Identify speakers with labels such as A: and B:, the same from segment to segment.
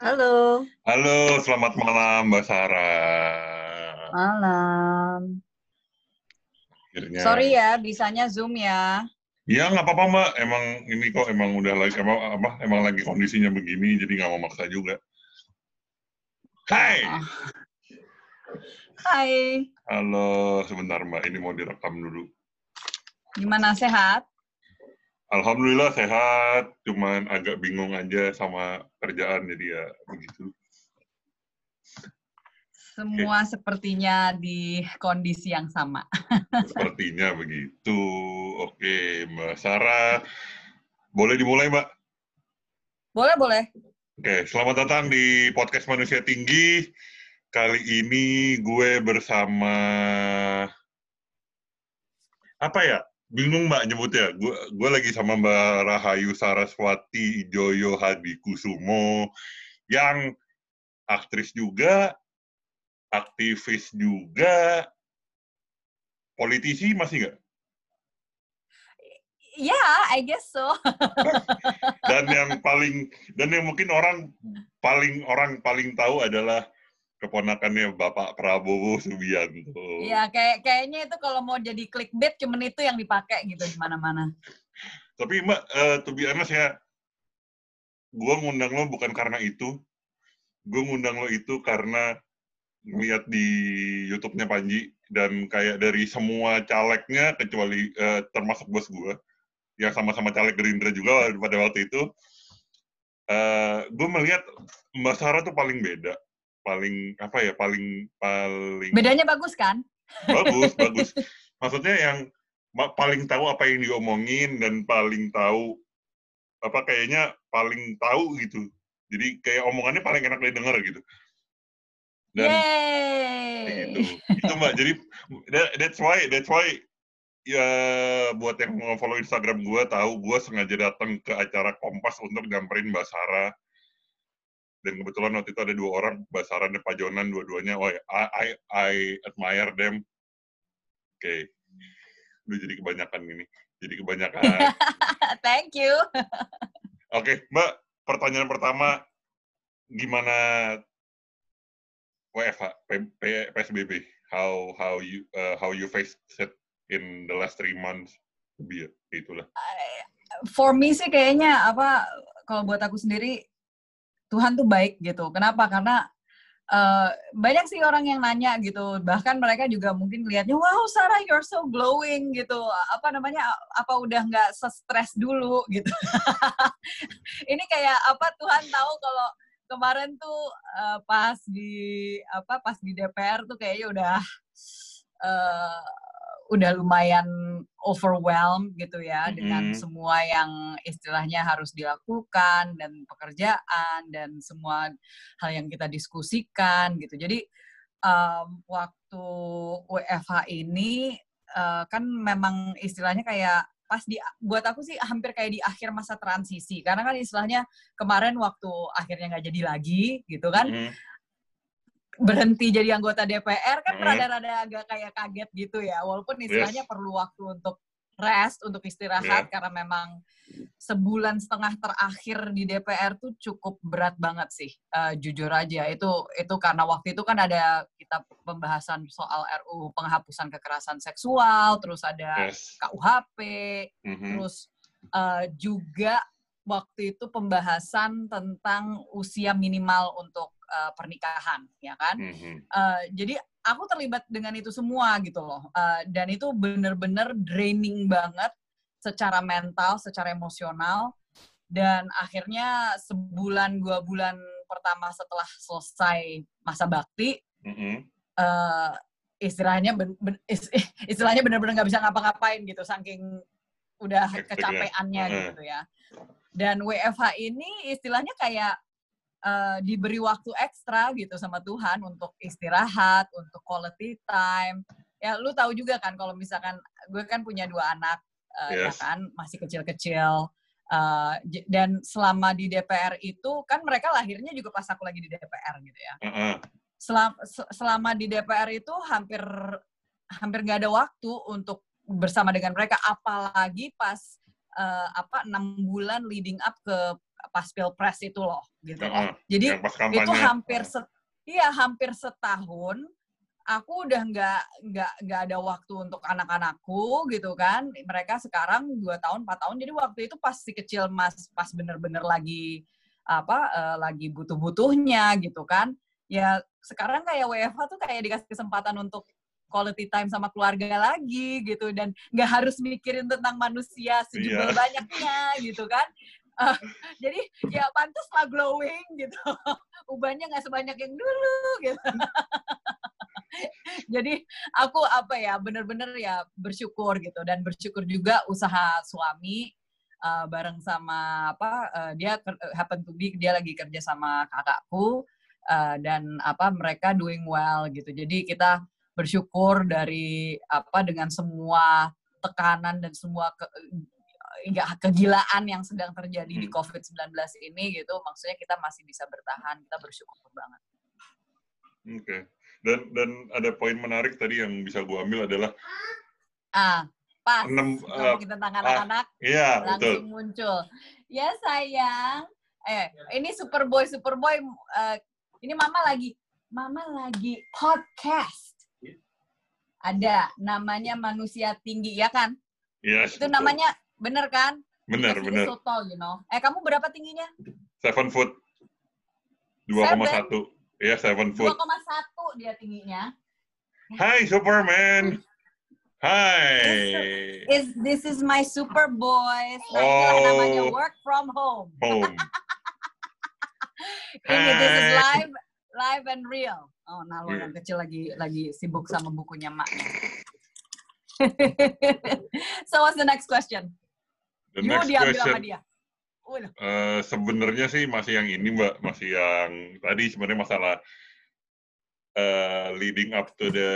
A: Halo.
B: Halo, selamat malam Mbak Sarah.
A: Malam.
B: Akhirnya.
A: Sorry ya, bisanya Zoom ya.
B: Ya nggak apa-apa Mbak, emang ini kok emang udah lagi emang apa emang lagi kondisinya begini, jadi nggak mau maksa juga. Hai.
A: Ah. Hai,
B: Halo, sebentar Mbak, ini mau direkam dulu.
A: gimana sehat?
B: Alhamdulillah sehat, cuman agak bingung aja sama kerjaan jadi ya begitu.
A: Semua sepertinya di kondisi yang sama.
B: Sepertinya begitu. Oke, Mbak Sarah, boleh dimulai Mbak?
A: Boleh, boleh.
B: Oke, selamat datang di podcast Manusia Tinggi. Kali ini gue bersama apa ya? Bingung Mbak nyebutnya. Gue gue lagi sama Mbak Rahayu Saraswati Joyo Hadi Kusumo yang aktris juga, aktivis juga, politisi masih nggak?
A: Ya, yeah, I guess so.
B: dan yang paling dan yang mungkin orang paling orang paling tahu adalah keponakannya Bapak Prabowo Subianto.
A: Iya, kayak kayaknya itu kalau mau jadi clickbait cuman itu yang dipakai gitu di mana-mana.
B: Tapi Mbak, uh, to be honest ya, gue ngundang lo bukan karena itu. Gue ngundang lo itu karena ngeliat di YouTube-nya Panji dan kayak dari semua calegnya kecuali uh, termasuk bos gue yang sama-sama caleg Gerindra juga pada waktu itu, uh, gue melihat Mbak Sarah tuh paling beda paling apa ya paling paling
A: bedanya bagus kan?
B: Bagus bagus. Maksudnya yang paling tahu apa yang diomongin dan paling tahu apa kayaknya paling tahu gitu. Jadi kayak omongannya paling enak didengar gitu.
A: Dan
B: Yeay. gitu. Itu mbak. Jadi that, that's why that's why ya buat yang follow Instagram gue tahu gue sengaja datang ke acara Kompas untuk nyamperin Mbak Sarah dan kebetulan waktu itu ada dua orang Basaran dan Pak Jonan dua-duanya. Oh I, I I admire them. Oke. Okay. udah jadi kebanyakan ini. Jadi kebanyakan.
A: Thank you.
B: Oke okay, Mbak pertanyaan pertama gimana WFH P, P, PSBB how how you uh, how you face it in the last three months? Biar itulah.
A: For me sih kayaknya apa kalau buat aku sendiri Tuhan tuh baik gitu. Kenapa? Karena uh, banyak sih orang yang nanya gitu. Bahkan mereka juga mungkin lihatnya, wow Sarah you're so glowing gitu. Apa namanya? Apa udah nggak stres dulu gitu. Ini kayak apa Tuhan tahu kalau kemarin tuh uh, pas di apa pas di DPR tuh kayaknya udah uh, udah lumayan overwhelmed gitu ya mm -hmm. dengan semua yang istilahnya harus dilakukan dan pekerjaan dan semua hal yang kita diskusikan gitu. Jadi um, waktu WFH ini uh, kan memang istilahnya kayak pas di buat aku sih hampir kayak di akhir masa transisi karena kan istilahnya kemarin waktu akhirnya nggak jadi lagi gitu kan. Mm -hmm berhenti jadi anggota DPR kan rada-rada agak kayak kaget gitu ya walaupun istilahnya yes. perlu waktu untuk rest untuk istirahat yeah. karena memang sebulan setengah terakhir di DPR tuh cukup berat banget sih uh, jujur aja itu itu karena waktu itu kan ada kita pembahasan soal RUU penghapusan kekerasan seksual terus ada yes. KUHP mm -hmm. terus uh, juga waktu itu pembahasan tentang usia minimal untuk uh, pernikahan, ya kan? Mm-hmm. Uh, jadi aku terlibat dengan itu semua gitu loh, uh, dan itu bener-bener draining banget secara mental, secara emosional, dan akhirnya sebulan dua bulan pertama setelah selesai masa bakti, mm-hmm. uh, istilahnya ben, ben, istilahnya bener-bener nggak bisa ngapa-ngapain gitu, saking udah kecapeannya gitu ya. Dan WFH ini istilahnya kayak uh, diberi waktu ekstra gitu sama Tuhan untuk istirahat, untuk quality time. Ya lu tahu juga kan kalau misalkan gue kan punya dua anak uh, yes. ya kan masih kecil-kecil. Uh, dan selama di DPR itu kan mereka lahirnya juga pas aku lagi di DPR gitu ya. Uh -uh. Selama, selama di DPR itu hampir hampir nggak ada waktu untuk bersama dengan mereka apalagi pas uh, apa enam bulan leading up ke pas pilpres itu loh gitu.
B: Heeh,
A: Jadi itu hampir set, iya hampir setahun aku udah nggak nggak nggak ada waktu untuk anak-anakku gitu kan. Mereka sekarang dua tahun empat tahun. Jadi waktu itu pas si kecil mas pas bener-bener lagi apa eh, lagi butuh-butuhnya gitu kan. Ya sekarang kayak WFH tuh kayak dikasih kesempatan untuk quality time sama keluarga lagi gitu. Dan nggak harus mikirin tentang manusia sejumlah
B: Iya.
A: banyaknya gitu kan. Eh, jadi ya pantas lah glowing gitu. Ubahnya nggak sebanyak yang dulu gitu. Jadi aku apa ya bener-bener ya bersyukur gitu. Dan bersyukur juga usaha suami eh, bareng sama apa eh, dia happen to be dia lagi kerja sama kakakku eh, dan apa mereka doing well gitu. Jadi kita bersyukur dari apa dengan semua tekanan dan semua ke, enggak kegilaan yang sedang terjadi di
B: Hmm.
A: COVID-19 ini gitu maksudnya kita masih bisa bertahan kita bersyukur banget
B: Oke. Dan dan ada poin menarik tadi yang bisa gua ambil adalah
A: ah pas
B: enam
A: ngomongin tentang anak-anak
B: iya
A: langsung
B: betul.
A: muncul. Ya sayang, eh ini Superboy Superboy eh, ini Mama lagi Mama lagi podcast. Ada namanya manusia tinggi ya kan?
B: Yes,
A: Itu
B: betul.
A: namanya bener kan? Because is
B: benar.
A: So tall, you know. Eh kamu berapa tingginya?
B: Seven foot. 2,1. Iya, seven foot.
A: 2,1 dia tingginya.
B: Hai Superman. Hai.
A: Is this is my. Nah, inilah
B: Oh.
A: namanya work from home.
B: Home.
A: Ini this is live, live and real. Oh, nah lo yang kecil lagi lagi sibuk sama bukunya maknya. so what's the next question?
B: The
A: you
B: next
A: diambil sama
B: question.
A: dia.
B: Eh, sebenarnya sih masih yang ini mbak, masih yang tadi sebenarnya masalah eh, leading up to the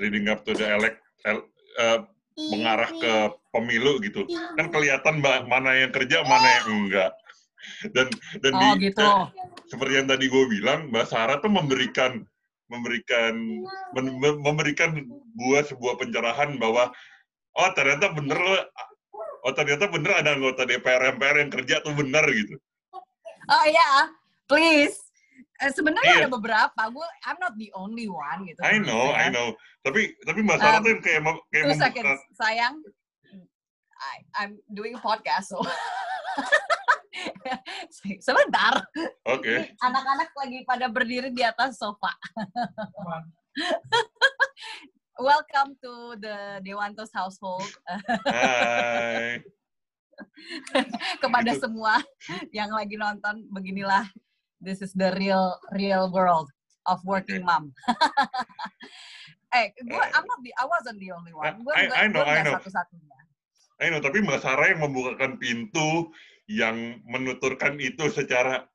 B: leading up to the elect el- eh, mengarah ke pemilu gitu. Kan kelihatan mbak mana yang kerja, mana yang enggak. Dan dan
A: Oh
B: di,
A: gitu.
B: eh, seperti yang tadi gue bilang, Mbak Sarah tuh memberikan memberikan men- mem- memberikan gua sebuah pencerahan bahwa oh ternyata bener loh, oh ternyata bener ada anggota DPR MPR yang kerja tuh bener gitu.
A: Oh iya, please. Eh, Sebenarnya
B: Iya.
A: ada beberapa. Gue, I'm not the only one gitu.
B: I know, I know. Tapi tapi Mbak Sarah
A: Um,
B: tuh kayak kayak
A: Two seconds, sayang. I, I'm doing a podcast, so. Sebentar.
B: Oke.
A: Anak-anak lagi pada berdiri di atas sofa. Welcome to the Dewantos household.
B: Hai.
A: Kepada
B: Itu.
A: semua yang lagi nonton, beginilah this is the real real world of working mom. eh, gue I'm not the I wasn't the only one. Gue
B: I- I know, I know.
A: satu-satunya.
B: I know, tapi Mbak Sarah yang membukakan pintu yang menuturkan itu secara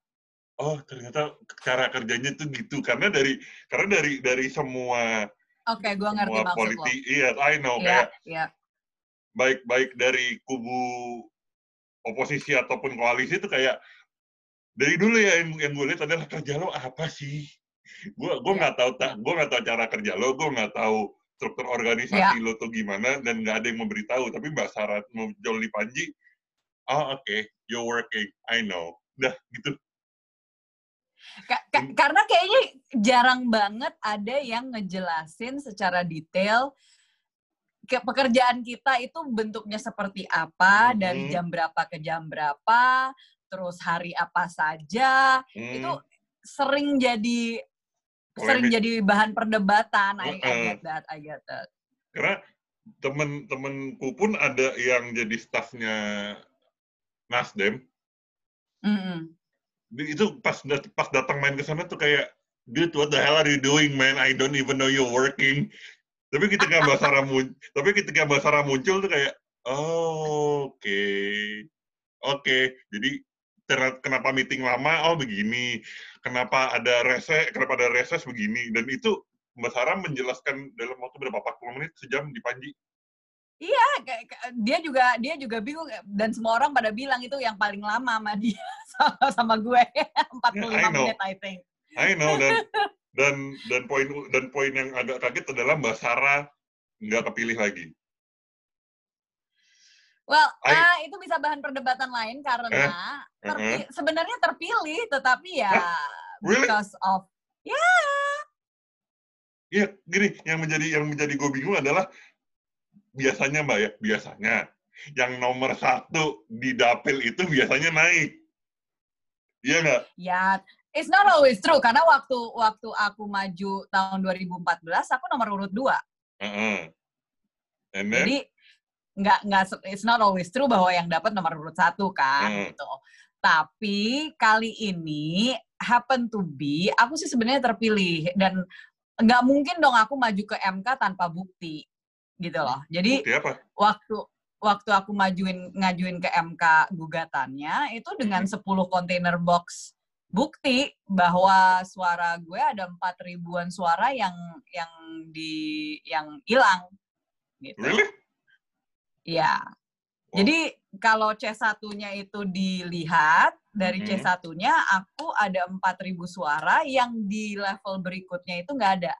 B: oh ternyata cara kerjanya tuh gitu karena dari karena dari dari semua
A: Oke, gue ngerti
B: semua
A: maksud lo.
B: iya I know
A: Iya,
B: kayak
A: iya.
B: baik baik dari kubu oposisi ataupun koalisi itu kayak dari dulu ya yang, yang gue lihat adalah kerja lo apa sih gue gue
A: Iya,
B: nggak tahu tak gue nggak tahu cara kerja lo gue nggak tahu struktur organisasi
A: Iya.
B: lo tuh gimana dan nggak ada yang memberitahu tapi mbak Sarah mau Jolly Panji oh oke you're working I know udah gitu
A: Ka- ka- karena kayaknya jarang banget ada yang ngejelasin secara detail ke pekerjaan kita itu bentuknya seperti apa dari
B: Mhm.
A: jam berapa ke jam berapa terus hari apa saja
B: Hmm,
A: itu sering jadi sering
B: Polemik.
A: jadi bahan perdebatan I, I
B: Heeh.
A: get that I get that
B: karena temen-temenku pun ada yang jadi staffnya Nasdem.
A: Mm-mm.
B: Di- itu pas pas datang main ke sana tuh kayak dude what the hell are you doing man? I don't even know you're working. Tapi ketika Mbak Sarah muncul tapi ketika Mbak Sarah muncul tuh kayak oh, oke oke. Jadi ternyata- kenapa meeting lama? Oh begini. Kenapa ada reses kenapa ada reses begini? Dan itu Mbak Sarah menjelaskan dalam waktu berapa? 40 menit sejam di Panji
A: Iya, kayak- dia juga dia juga bingung dan semua orang pada bilang itu yang paling lama sama dia sama, sama gue 45
B: Yeah, I
A: menit I think.
B: I know dan dan dan poin dan poin yang agak kaget adalah Mbak Sarah nggak kepilih lagi
A: Well,
B: I-
A: ah, itu bisa bahan perdebatan lain karena
B: Eh?
A: terpi- sebenarnya terpilih, tetapi ya
B: Really?
A: because of ya
B: Iya, gini, yang menjadi yang menjadi gue bingung adalah biasanya mbak ya, biasanya yang nomor satu di dapil itu biasanya naik. Iya nggak?
A: ya it's not always true karena waktu waktu aku maju tahun 2014 aku nomor urut dua.
B: Heeh. And then,
A: Jadi nggak nggak it's not always true bahwa yang dapat nomor urut satu kan
B: Hmm.
A: gitu. Tapi kali ini happen to be aku sih sebenarnya terpilih dan nggak mungkin dong aku maju ke MK tanpa bukti gitu loh. Jadi waktu waktu aku majuin ngajuin ke MK gugatannya itu dengan 10 kontainer box bukti bahwa suara gue ada empat ribuan suara yang yang di yang hilang gitu.
B: Really?
A: Iya.
B: Oh.
A: Jadi kalau C1-nya itu dilihat dari
B: Mhm.
A: C1-nya aku ada 4000 suara yang di level berikutnya itu nggak ada.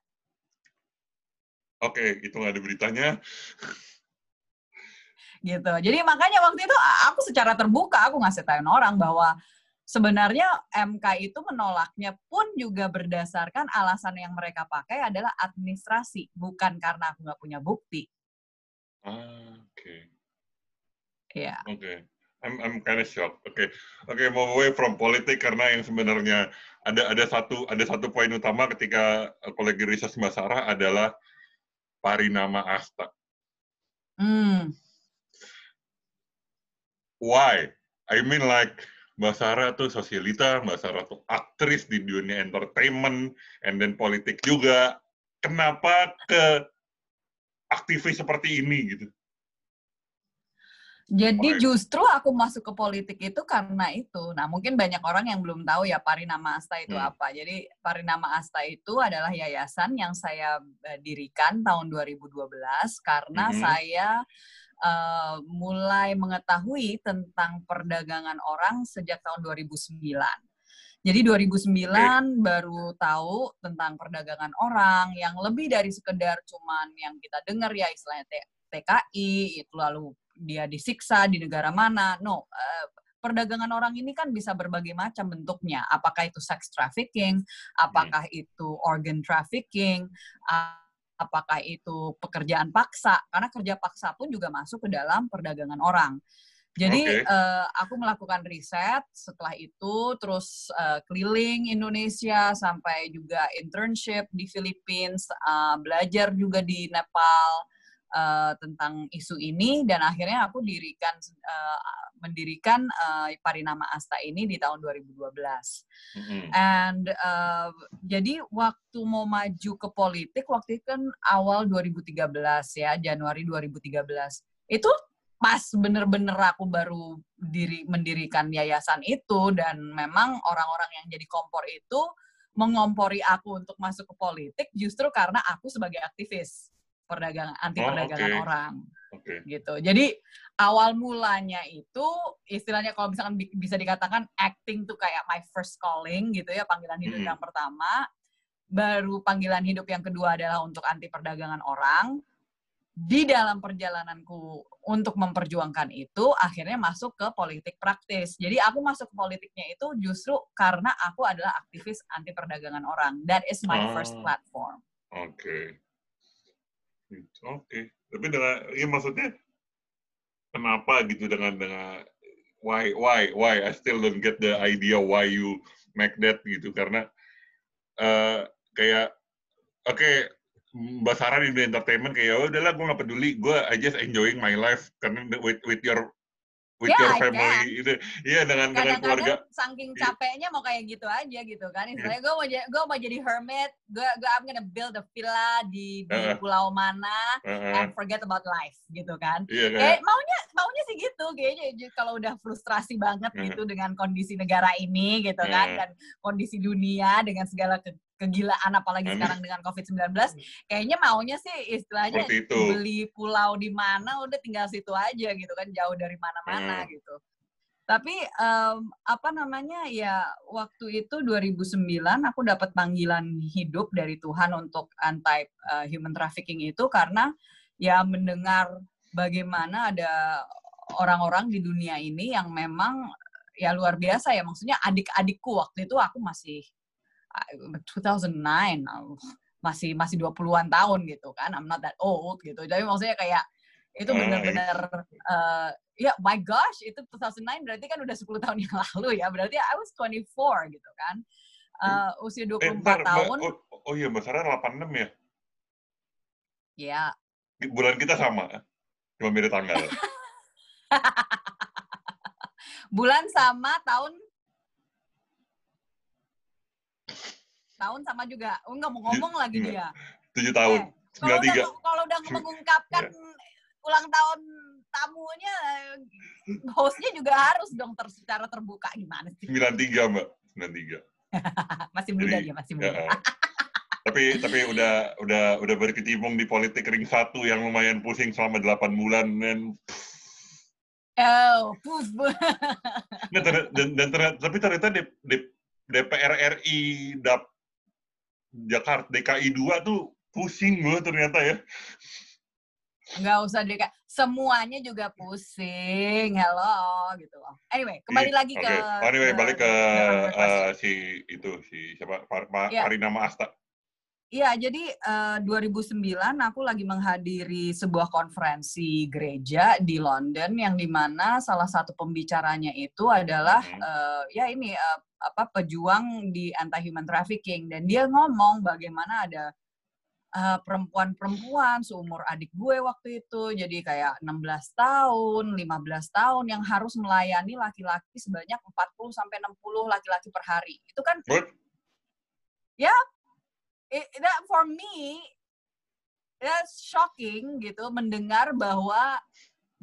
B: Oke, itu nggak ada beritanya.
A: gitu. Jadi makanya waktu itu aku secara terbuka aku ngasih tahu orang bahwa sebenarnya MK itu menolaknya pun juga berdasarkan alasan yang mereka pakai adalah administrasi, bukan karena aku nggak punya bukti.
B: Ah, oke.
A: Ya.
B: Oke. I'm I'm kind of shocked. Oke. Oke, move away from politik karena yang sebenarnya ada ada satu ada satu poin utama ketika eh, kolegi riset Mbak Sarah adalah Parinama Asta.
A: Hmm.
B: Why? I mean like Mbak Sarah tuh sosialita, Mbak Sarah tuh aktris di dunia entertainment, and then politik juga. Kenapa ke aktivis seperti ini gitu?
A: Jadi justru aku masuk ke politik itu karena itu. Nah, mungkin banyak orang yang belum tahu ya Parinama Asta itu
B: Hmm.
A: apa. Jadi Parinama Asta itu adalah yayasan yang saya eh, dirikan tahun 2012 karena
B: Mhm.
A: saya eh, mulai mengetahui tentang perdagangan orang sejak tahun 2009. Jadi 2009 baru tahu tentang perdagangan orang yang lebih dari sekedar cuman yang kita dengar ya istilahnya TKI itu lalu dia disiksa di negara mana. No, eh, perdagangan orang ini kan bisa berbagai macam bentuknya. Apakah itu sex trafficking, apakah itu organ trafficking, apakah itu pekerjaan paksa. Karena kerja paksa pun juga masuk ke dalam perdagangan orang. Jadi
B: Oke.
A: eh, aku melakukan riset setelah itu terus eh, keliling Indonesia sampai juga internship di Philippines, eh, belajar juga di Nepal eh, tentang isu ini dan akhirnya aku dirikan eh, mendirikan eh, Parinama Asta ini di tahun 2012.
B: Mm-mm.
A: And uh, jadi waktu mau maju ke politik waktu itu kan awal 2013 ya, Januari 2013. Itu pas bener-bener aku baru diri mendirikan yayasan itu dan memang orang-orang yang jadi kompor itu mengompori aku untuk masuk ke politik justru karena aku sebagai aktivis perdagangan anti
B: Oh,
A: perdagangan
B: oke.
A: orang
B: Oke.
A: gitu. Jadi awal mulanya itu istilahnya kalau misalkan bi- bisa dikatakan acting tuh kayak my first calling gitu ya panggilan hidup
B: Mm-mm.
A: yang pertama, baru panggilan hidup yang kedua adalah untuk anti perdagangan orang. Di dalam perjalananku untuk memperjuangkan itu akhirnya masuk ke politik praktis. Jadi aku masuk ke politiknya itu justru karena aku adalah aktivis anti perdagangan orang. That is my first
B: Oh.
A: platform.
B: Oke. Gitu, Oke. Tapi dengan ya maksudnya kenapa gitu dengan dengan why why why I still don't get the idea why you make that gitu? Karena eh kayak oke Mbak Sarah di entertainment kayak "Oh, udahlah gue nggak peduli. Gue I just enjoying my life. Karena with with your with
A: Yeah,
B: your family itu iya dengan dengan keluarga
A: saking
B: Iya.
A: capeknya mau kayak gitu aja gitu kan istilahnya gue mau jadi gue mau jadi hermit gue gue I'm gonna build a villa di di
B: Heeh.
A: pulau mana
B: Heeh.
A: and forget about life gitu kan
B: iya kayak
A: kayak maunya maunya sih gitu kayaknya kalau udah frustrasi banget
B: Heeh.
A: gitu dengan kondisi negara ini gitu kan
B: Heeh.
A: dan kondisi dunia dengan segala ke- kegilaan apalagi
B: Heeh.
A: sekarang dengan COVID-19 kayaknya maunya sih istilahnya beli pulau di mana udah tinggal situ aja gitu kan jauh dari mana-mana
B: Hmm.
A: gitu. Tapi em, apa namanya ya waktu itu 2009 aku dapat panggilan hidup dari Tuhan untuk anti uh, human trafficking itu karena ya mendengar bagaimana ada orang-orang di dunia ini yang memang ya luar biasa ya. Maksudnya adik-adikku waktu itu aku masih 2009 masih masih 20-an tahun gitu kan. I'm not that old gitu. Jadi maksudnya kayak itu
B: Ah,
A: benar-benar eh, ya my gosh itu 2009 berarti kan udah 10 tahun yang lalu ya. Berarti I was 24 gitu kan. Eh, usia 24
B: Eh, ntar,
A: tahun.
B: oh, oh iya, Mbak Sarah 86 ya?
A: Ya,
B: Bulan kita sama, cuma beda tanggal.
A: bulan sama tahun tahun sama juga. Oh, nggak mau ngomong lagi
B: Nggak.
A: dia.
B: 7 tahun,
A: Eh, kalau udah
B: 93.
A: kalau udah
B: Sem-
A: mengungkapkan ulang tahun tamunya, hostnya juga harus dong ter, secara terbuka gimana sih?
B: 93, Mbak. 93.
A: masih muda
B: Jadi,
A: dia, masih
B: Ya,
A: muda.
B: eh. tapi tapi udah udah udah berkecimpung di politik ring satu yang lumayan pusing selama 8 bulan dan
A: Oh, puf.
B: Nah, dan, dan ternyata, tapi ternyata D, D- DPR RI DAP Jakarta DKI 2 tuh pusing loh ternyata ya.
A: nggak usah kak. Semuanya juga pusing. Hello, gitu loh. Anyway, kembali
B: Iya,
A: lagi
B: Oke.
A: ke.
B: Oh, anyway, balik ke
A: ke
B: eh, si itu si siapa Par, Ma-
A: Iya.
B: Parina Asta.
A: Iya, jadi eh, 2009 aku lagi menghadiri sebuah konferensi gereja di London yang di mana salah satu pembicaranya itu adalah eh, ya ini eh, apa pejuang di anti human trafficking dan dia ngomong bagaimana ada eh, perempuan-perempuan seumur adik gue waktu itu jadi kayak 16 tahun, 15 tahun yang harus melayani laki-laki sebanyak 40 sampai 60 laki-laki per hari. Itu kan
B: What?
A: it, that for me that's shocking gitu mendengar bahwa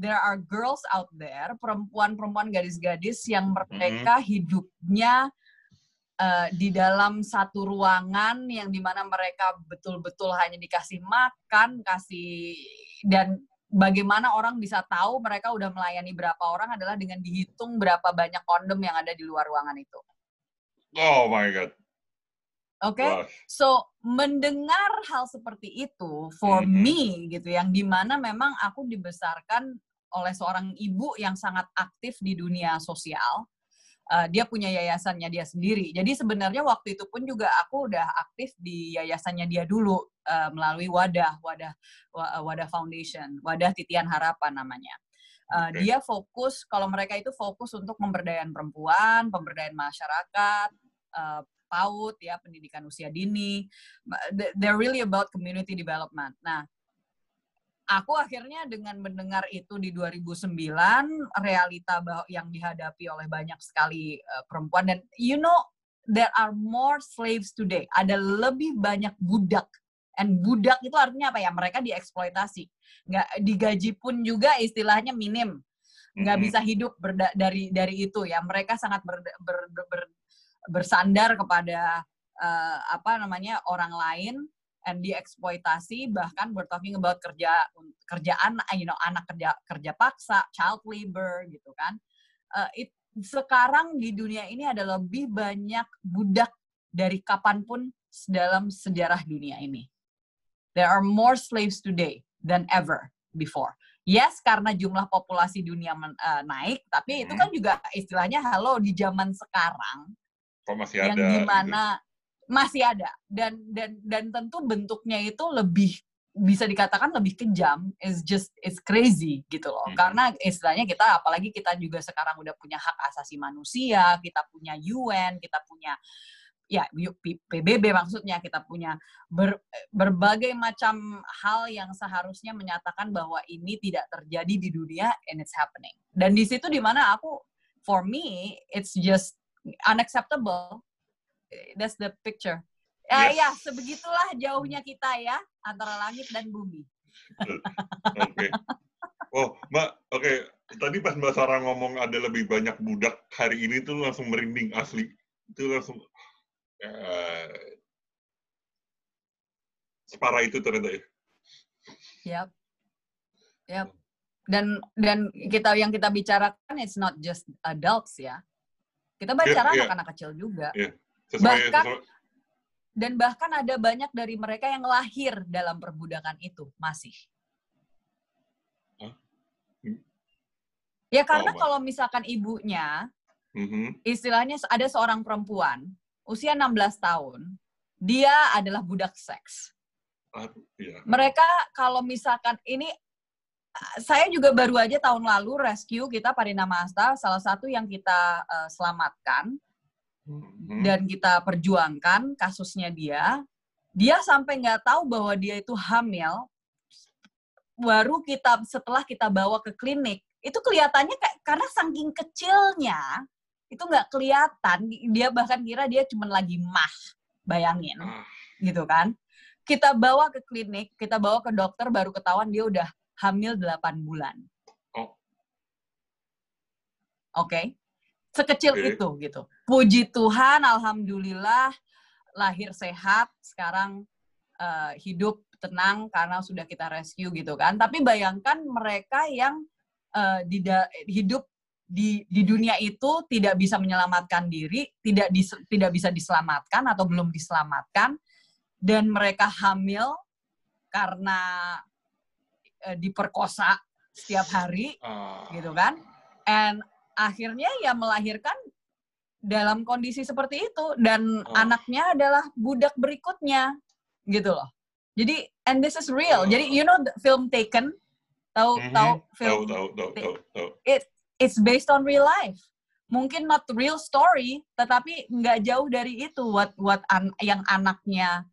A: there are girls out there perempuan-perempuan gadis-gadis yang mereka hidupnya uh, di dalam satu ruangan yang di mana mereka betul-betul hanya dikasih makan kasih dan bagaimana orang bisa tahu mereka udah melayani berapa orang adalah dengan dihitung berapa banyak kondom yang ada di luar ruangan itu
B: Oh my god.
A: oke
B: Wah,
A: So mendengar hal seperti itu for
B: Mhm.
A: me gitu yang di mana memang aku dibesarkan oleh seorang ibu yang sangat aktif di dunia sosial. Uh, dia punya yayasannya dia sendiri. Jadi sebenarnya waktu itu pun juga aku udah aktif di yayasannya dia dulu uh, melalui Wadah, Wadah Wa- Wadah Foundation, Wadah Titian Harapan namanya. Uh. Dia fokus kalau mereka itu fokus untuk pemberdayaan perempuan, pemberdayaan masyarakat, uh, PAUD ya pendidikan usia dini. They- They're really about community development. Nah, aku akhirnya dengan mendengar itu di 2009 realita yang dihadapi oleh banyak sekali uh, perempuan dan you know there are more slaves today. Ada lebih banyak budak. And budak itu artinya apa ya? Mereka dieksploitasi. Nggak digaji pun juga istilahnya minim nggak bisa hidup berda- dari dari itu ya mereka sangat ber, ber- ber- ber- bersandar kepada eh, apa namanya orang lain and dieksploitasi bahkan we're talking about kerja kerjaan you know anak kerja kerja paksa child labor gitu kan Eh, it- sekarang di dunia ini ada lebih banyak budak dari kapan pun dalam sejarah dunia ini there are more slaves today than ever before yes karena jumlah populasi dunia men- eh, naik tapi itu
B: Mhm.
A: kan juga istilahnya halo di zaman sekarang
B: Kok masih
A: yang
B: ada? gitu.
A: Masih ada. Dan dan dan tentu bentuknya itu lebih bisa dikatakan lebih kejam. Is just it's crazy gitu loh.
B: Mhm.
A: karena istilahnya kita apalagi kita juga sekarang udah punya hak asasi manusia kita punya UN kita punya ya PBB maksudnya kita punya ber- berbagai macam hal yang seharusnya menyatakan bahwa ini tidak terjadi di dunia and it's happening. Dan di situ di mana aku for me it's just unacceptable that's the picture ya
B: Yes.
A: ya sebegitulah jauhnya kita ya antara langit dan bumi
B: Oke. Oh, Mbak, oke. Tadi pas Mbak Sarah ngomong ada lebih banyak budak hari ini tuh langsung merinding asli. Itu langsung eh, separah itu ternyata ya.
A: Yap. Yap. Dan dan kita yang kita bicarakan it's not just adults ya. Kita bicara
B: iya.
A: anak-anak kecil juga.
B: Sesuai,
A: Bahkan-
B: sesuai-
A: Dan bahkan ada banyak dari mereka yang lahir dalam perbudakan itu masih. Ya karena
B: Oh,
A: kalau misalkan ibunya
B: Mhm.
A: istilahnya ada seorang perempuan usia 16 tahun, dia adalah budak seks.
B: Aduh, iya.
A: Mereka kalau misalkan ini uh, saya juga baru aja tahun lalu rescue kita Parina Masta, salah satu yang kita uh, selamatkan
B: Mhm.
A: dan kita perjuangkan kasusnya dia. Dia sampai nggak tahu bahwa dia itu hamil. Baru kita setelah kita bawa ke klinik, itu kelihatannya kayak karena saking kecilnya itu nggak kelihatan. Dia bahkan kira dia cuma lagi mah, bayangin,
B: Ah,
A: gitu kan? Kita bawa ke klinik, kita bawa ke dokter, baru ketahuan dia udah hamil 8 bulan.
B: Oh.
A: Oke, sekecil
B: Oke.
A: itu gitu. Puji Tuhan, alhamdulillah lahir sehat, sekarang eh, hidup tenang karena sudah kita rescue gitu kan. Tapi bayangkan mereka yang di da- hidup di di dunia itu tidak bisa menyelamatkan diri, tidak dis- tidak bisa diselamatkan atau belum diselamatkan dan mereka hamil karena eh, diperkosa setiap hari
B: ah.
A: gitu kan. And akhirnya ya melahirkan dalam kondisi seperti itu dan
B: Oh.
A: anaknya adalah budak berikutnya gitu loh. Jadi and this is real.
B: Oh.
A: Jadi you know the film Taken tahu
B: Mhm.
A: tahu
B: Tahu,
A: film
B: tahu, tahu, tahu, tahu.
A: it's based on real life. Mungkin not real story, tetapi nggak jauh dari itu what what an- yang anaknya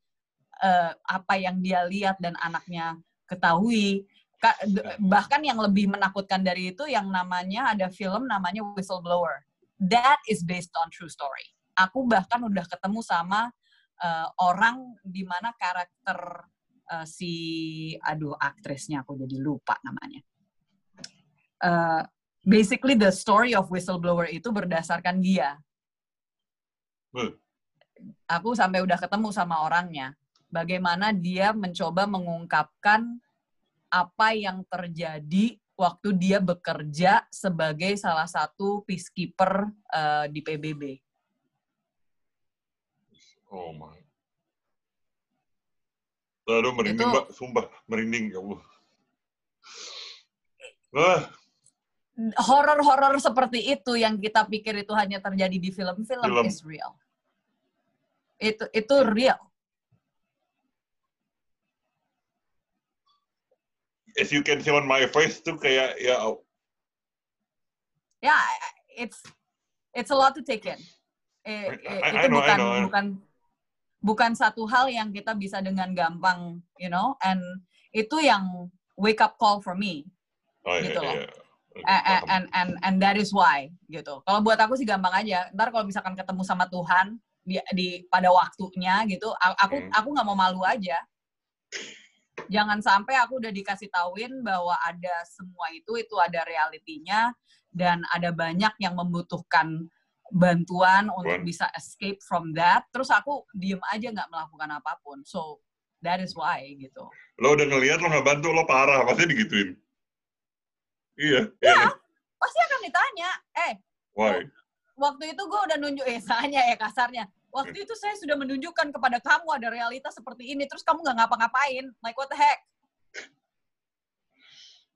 A: eh, apa yang dia lihat dan anaknya ketahui. D- Bahkan yang lebih menakutkan dari itu yang namanya ada film namanya Whistleblower. That is based on true story. Aku bahkan udah ketemu sama eh, orang di mana karakter eh, si aduh aktrisnya aku jadi lupa namanya. Eh, basically the story of whistleblower itu berdasarkan dia.
B: Hmm.
A: Aku sampai udah ketemu sama orangnya. Bagaimana dia mencoba mengungkapkan apa yang terjadi waktu dia bekerja sebagai salah satu peacekeeper eh, di PBB.
B: Oh my. Aduh, merinding,
A: Itu-
B: Mbak. Sumpah, merinding. Ya Allah. Ah,
A: Horor-horor seperti itu yang kita pikir itu hanya terjadi di film-film
B: Film.
A: is real. Itu itu real.
B: As you can see on my face tuh kayak ya
A: Ya, it's it's a lot to take in. Eh, eh,
B: I- I
A: itu
B: know, I
A: bukan
B: know, I know.
A: bukan bukan satu hal yang kita bisa dengan gampang, you know, and itu yang wake up call for me.
B: oh, iya,
A: Gitu loh.
B: iya. Oke,
A: A- a-
B: paham.
A: and and and that is why gitu. Kalau buat aku sih gampang aja. Ntar kalau misalkan ketemu sama Tuhan di di pada waktunya gitu, aku
B: Hmm.
A: aku nggak mau malu aja. Jangan sampai aku udah dikasih tauin bahwa ada semua itu itu ada realitinya dan ada banyak yang membutuhkan bantuan untuk bisa escape from that. Terus aku diem aja nggak melakukan apa pun. So that is why gitu.
B: Lo udah ngeliat lo nggak bantu lo parah pasti digituin. Iya. iya kan?
A: Pasti akan ditanya, eh
B: Why?
A: waktu itu gue udah nunjuk eh ya kasarnya waktu itu saya sudah menunjukkan kepada kamu ada realitas seperti ini terus kamu nggak ngapa-ngapain like what the heck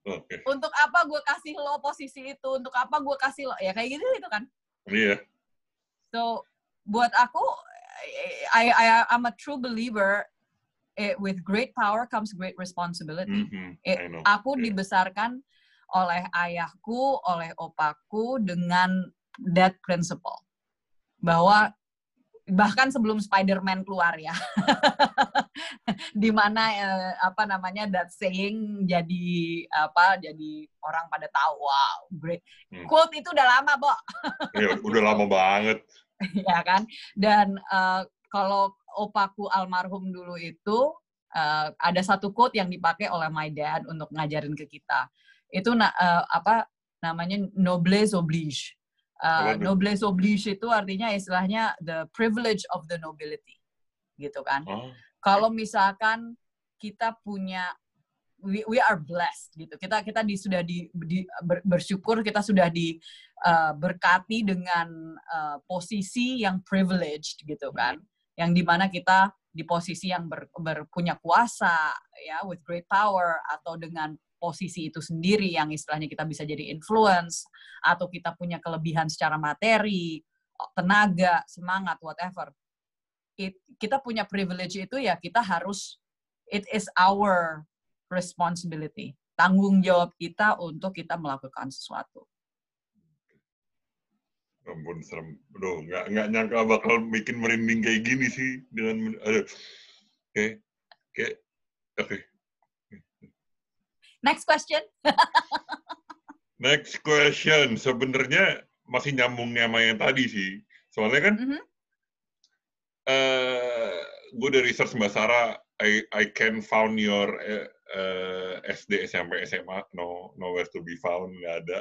B: Oke.
A: untuk apa gue kasih lo posisi itu untuk apa gue kasih lo ya kayak gitu itu kan
B: Iya.
A: so buat aku I, I I'm a true believer eh, with great power comes great responsibility
B: Mhm,
A: Eh,
B: I know.
A: aku
B: Iya.
A: dibesarkan oleh ayahku, oleh opaku dengan that principle. Bahwa bahkan sebelum Spider-Man keluar ya. di mana eh, apa namanya that saying jadi apa jadi orang pada tahu wow great
B: Hmm.
A: quote itu udah lama Bo
B: Iya, udah lama banget.
A: ya kan dan eh, kalau opaku almarhum dulu itu eh, ada satu quote yang dipakai oleh my dad untuk ngajarin ke kita itu na- eh, apa namanya noblesse oblige Eh,
B: tuh?
A: noblesse oblige itu artinya istilahnya the privilege of the nobility gitu kan.
B: Oh,
A: kalau misalkan kita punya we, we are blessed gitu. Kita kita di, sudah di, di- ber- bersyukur kita sudah diberkati dengan uh, posisi yang privileged gitu kan. Yang di mana kita di posisi yang ber, ber, punya kuasa ya with great power atau dengan posisi itu sendiri yang istilahnya kita bisa jadi influence atau kita punya kelebihan secara materi, tenaga, semangat, whatever. It, kita punya privilege itu ya kita harus it is our responsibility, tanggung jawab kita untuk kita melakukan sesuatu.
B: Ampun serem. Aduh, nggak nggak nyangka bakal bikin merinding kayak gini sih dengan aduh. Oke. Okay. Oke. Okay. Oke. Okay.
A: Next question.
B: Next question. Sebenarnya masih nyambungnya sama yang tadi sih. Soalnya kan, mm -hmm. uh, gue dari research Mbak Sarah, I, I can found your uh, uh, SD, SMP, SMA, no nowhere to be found, nggak ada.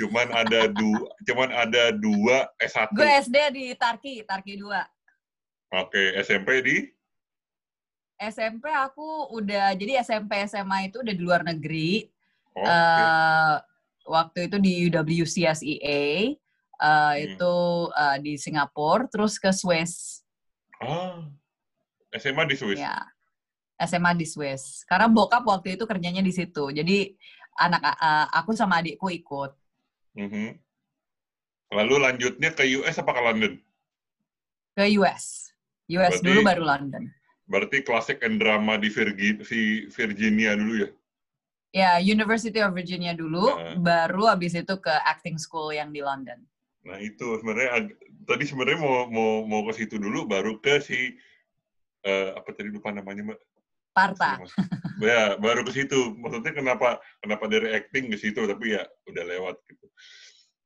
B: Cuman ada dua, cuman ada dua S1.
A: Gue SD di Tarki, Tarki 2. Oke,
B: okay, SMP di?
A: SMP aku udah jadi SMP SMA itu udah di luar negeri. Oh, okay. uh, waktu itu di UWCSEA uh, hmm. itu uh, di Singapura, terus ke Swiss.
B: Ah, SMA di Swiss.
A: Ya, SMA di Swiss. Karena bokap waktu itu kerjanya di situ. Jadi anak uh, aku sama adikku ikut. Mm -hmm.
B: Lalu lanjutnya ke US apa ke London?
A: Ke US. US Berarti, dulu baru London.
B: Berarti klasik and drama di Virginia dulu ya?
A: Ya, University of Virginia dulu, nah. baru abis itu ke acting school yang di London.
B: Nah itu sebenarnya tadi sebenarnya mau mau mau ke situ dulu, baru ke si uh, apa tadi lupa namanya mbak?
A: Parta.
B: ya baru ke situ. Maksudnya kenapa kenapa dari acting ke situ, tapi ya udah lewat gitu.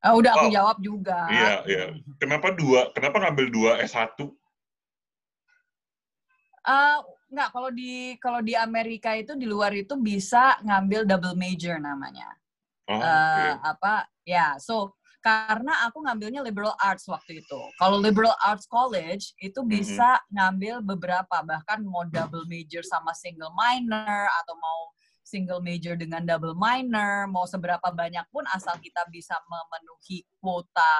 A: Uh, udah aku oh, jawab juga.
B: Iya iya. Kenapa dua? Kenapa ngambil dua S1?
A: Uh, enggak, kalau di kalau di Amerika itu di luar itu bisa ngambil double major namanya. Oh, uh, apa ya, so karena aku ngambilnya liberal arts waktu itu. Kalau liberal arts college itu bisa mm-hmm. ngambil beberapa, bahkan mau double major sama single minor atau mau single major dengan double minor, mau seberapa banyak pun asal kita bisa memenuhi kuota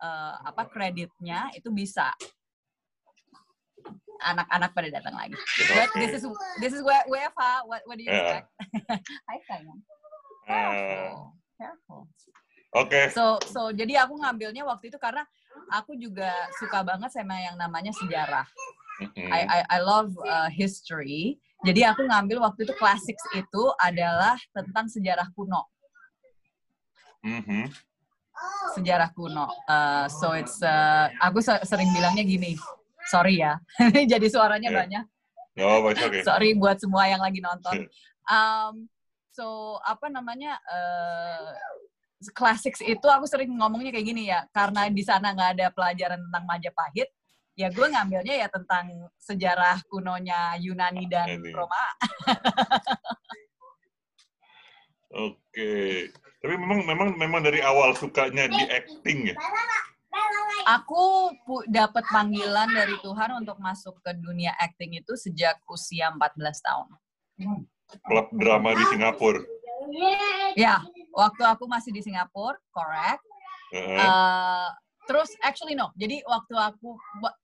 A: uh, apa kreditnya itu bisa anak-anak pada datang lagi. But this is this is where WFH. What what do you expect? Hai sayang. Careful. Careful.
B: Oke. Okay.
A: So so jadi aku ngambilnya waktu itu karena aku juga suka banget sama yang namanya sejarah. Mm-hmm. I, I I love uh, history. Jadi aku ngambil waktu itu classics itu adalah tentang sejarah kuno. Mm-hmm. Sejarah kuno. Uh, so it's uh, aku sering bilangnya gini Sorry ya, jadi suaranya yeah. banyak.
B: Oh, okay.
A: Sorry buat semua yang lagi nonton. Um, so apa namanya uh, classics itu aku sering ngomongnya kayak gini ya, karena di sana nggak ada pelajaran tentang Majapahit, ya gue ngambilnya ya tentang sejarah kunonya Yunani dan Ini. Roma.
B: Oke, tapi memang memang memang dari awal sukanya di acting ya
A: aku dapat panggilan dari Tuhan untuk masuk ke dunia acting itu sejak usia 14 tahun.
B: Klub drama di Singapura.
A: Ya, waktu aku masih di Singapura, correct. Uh -huh. uh, terus actually no, jadi waktu aku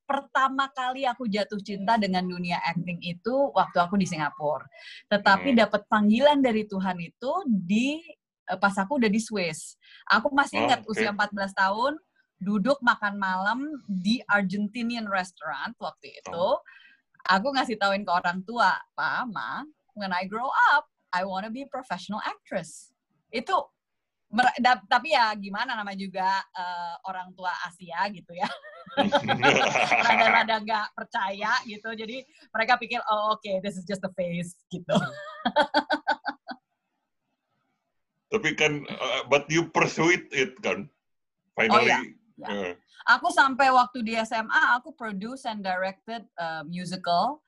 A: pertama kali aku jatuh cinta dengan dunia acting itu waktu aku di Singapura. Tetapi hmm. dapat panggilan dari Tuhan itu di eh, pas aku udah di Swiss. Aku masih ingat oh, okay. usia 14 tahun, duduk makan malam di Argentinian restaurant waktu itu. Oh. Aku ngasih tauin ke orang tua, Pak, Ma, when I grow up, I wanna be a professional actress. Itu tapi ya gimana nama juga uh, orang tua Asia gitu ya rada-rada nggak percaya gitu jadi mereka pikir oh oke okay, this is just a face gitu
B: tapi kan uh, but you pursue it kan finally oh, iya.
A: Ya. Uh. Aku sampai waktu di SMA aku produce and directed uh, musical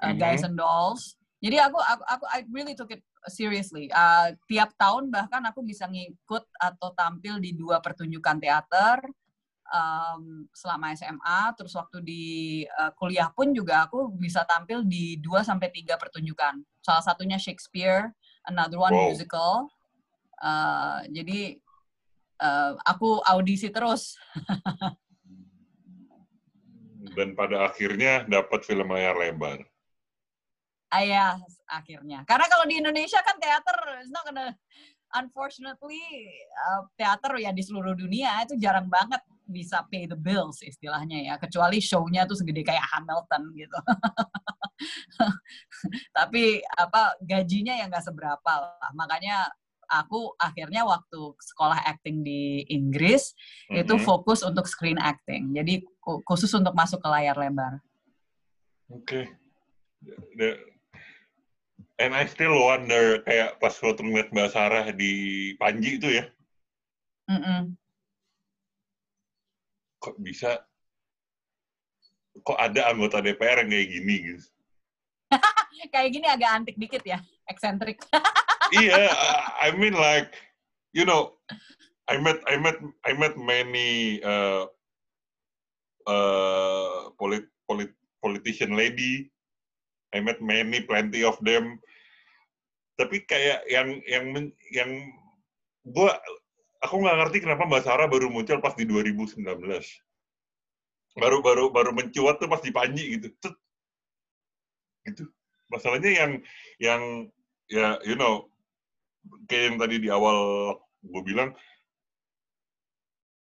A: uh, mm-hmm. Guys and Dolls. Jadi aku aku aku I really took it seriously. Uh, tiap tahun bahkan aku bisa ngikut atau tampil di dua pertunjukan teater um, selama SMA. Terus waktu di uh, kuliah pun juga aku bisa tampil di dua sampai tiga pertunjukan. Salah satunya Shakespeare, another one wow. musical. Uh, jadi uh, aku audisi terus.
B: Dan pada akhirnya dapat film layar lebar.
A: Ayah akhirnya. Karena kalau di Indonesia kan teater it's not gonna unfortunately uh, teater ya di seluruh dunia itu jarang banget bisa pay the bills istilahnya ya kecuali show-nya tuh segede kayak Hamilton gitu tapi apa gajinya ya nggak seberapa lah makanya aku akhirnya waktu sekolah acting di Inggris mm-hmm. itu fokus untuk screen acting jadi khusus untuk masuk ke layar lebar
B: oke okay. and I still wonder kayak pas waktu ngeliat Mbak Sarah di Panji itu ya mm -mm kok bisa kok ada anggota DPR yang kayak gini gitu.
A: kayak gini agak antik dikit ya, eksentrik.
B: yeah, I mean like you know, I met I met I met many uh, uh, polit, polit, politician lady. I met many plenty of them. Tapi kayak yang yang yang gua aku nggak ngerti kenapa Mbak Sarah baru muncul pas di 2019. Baru baru baru mencuat tuh pas di Panji gitu. Tut. Gitu. Masalahnya yang yang ya you know kayak yang tadi di awal gue bilang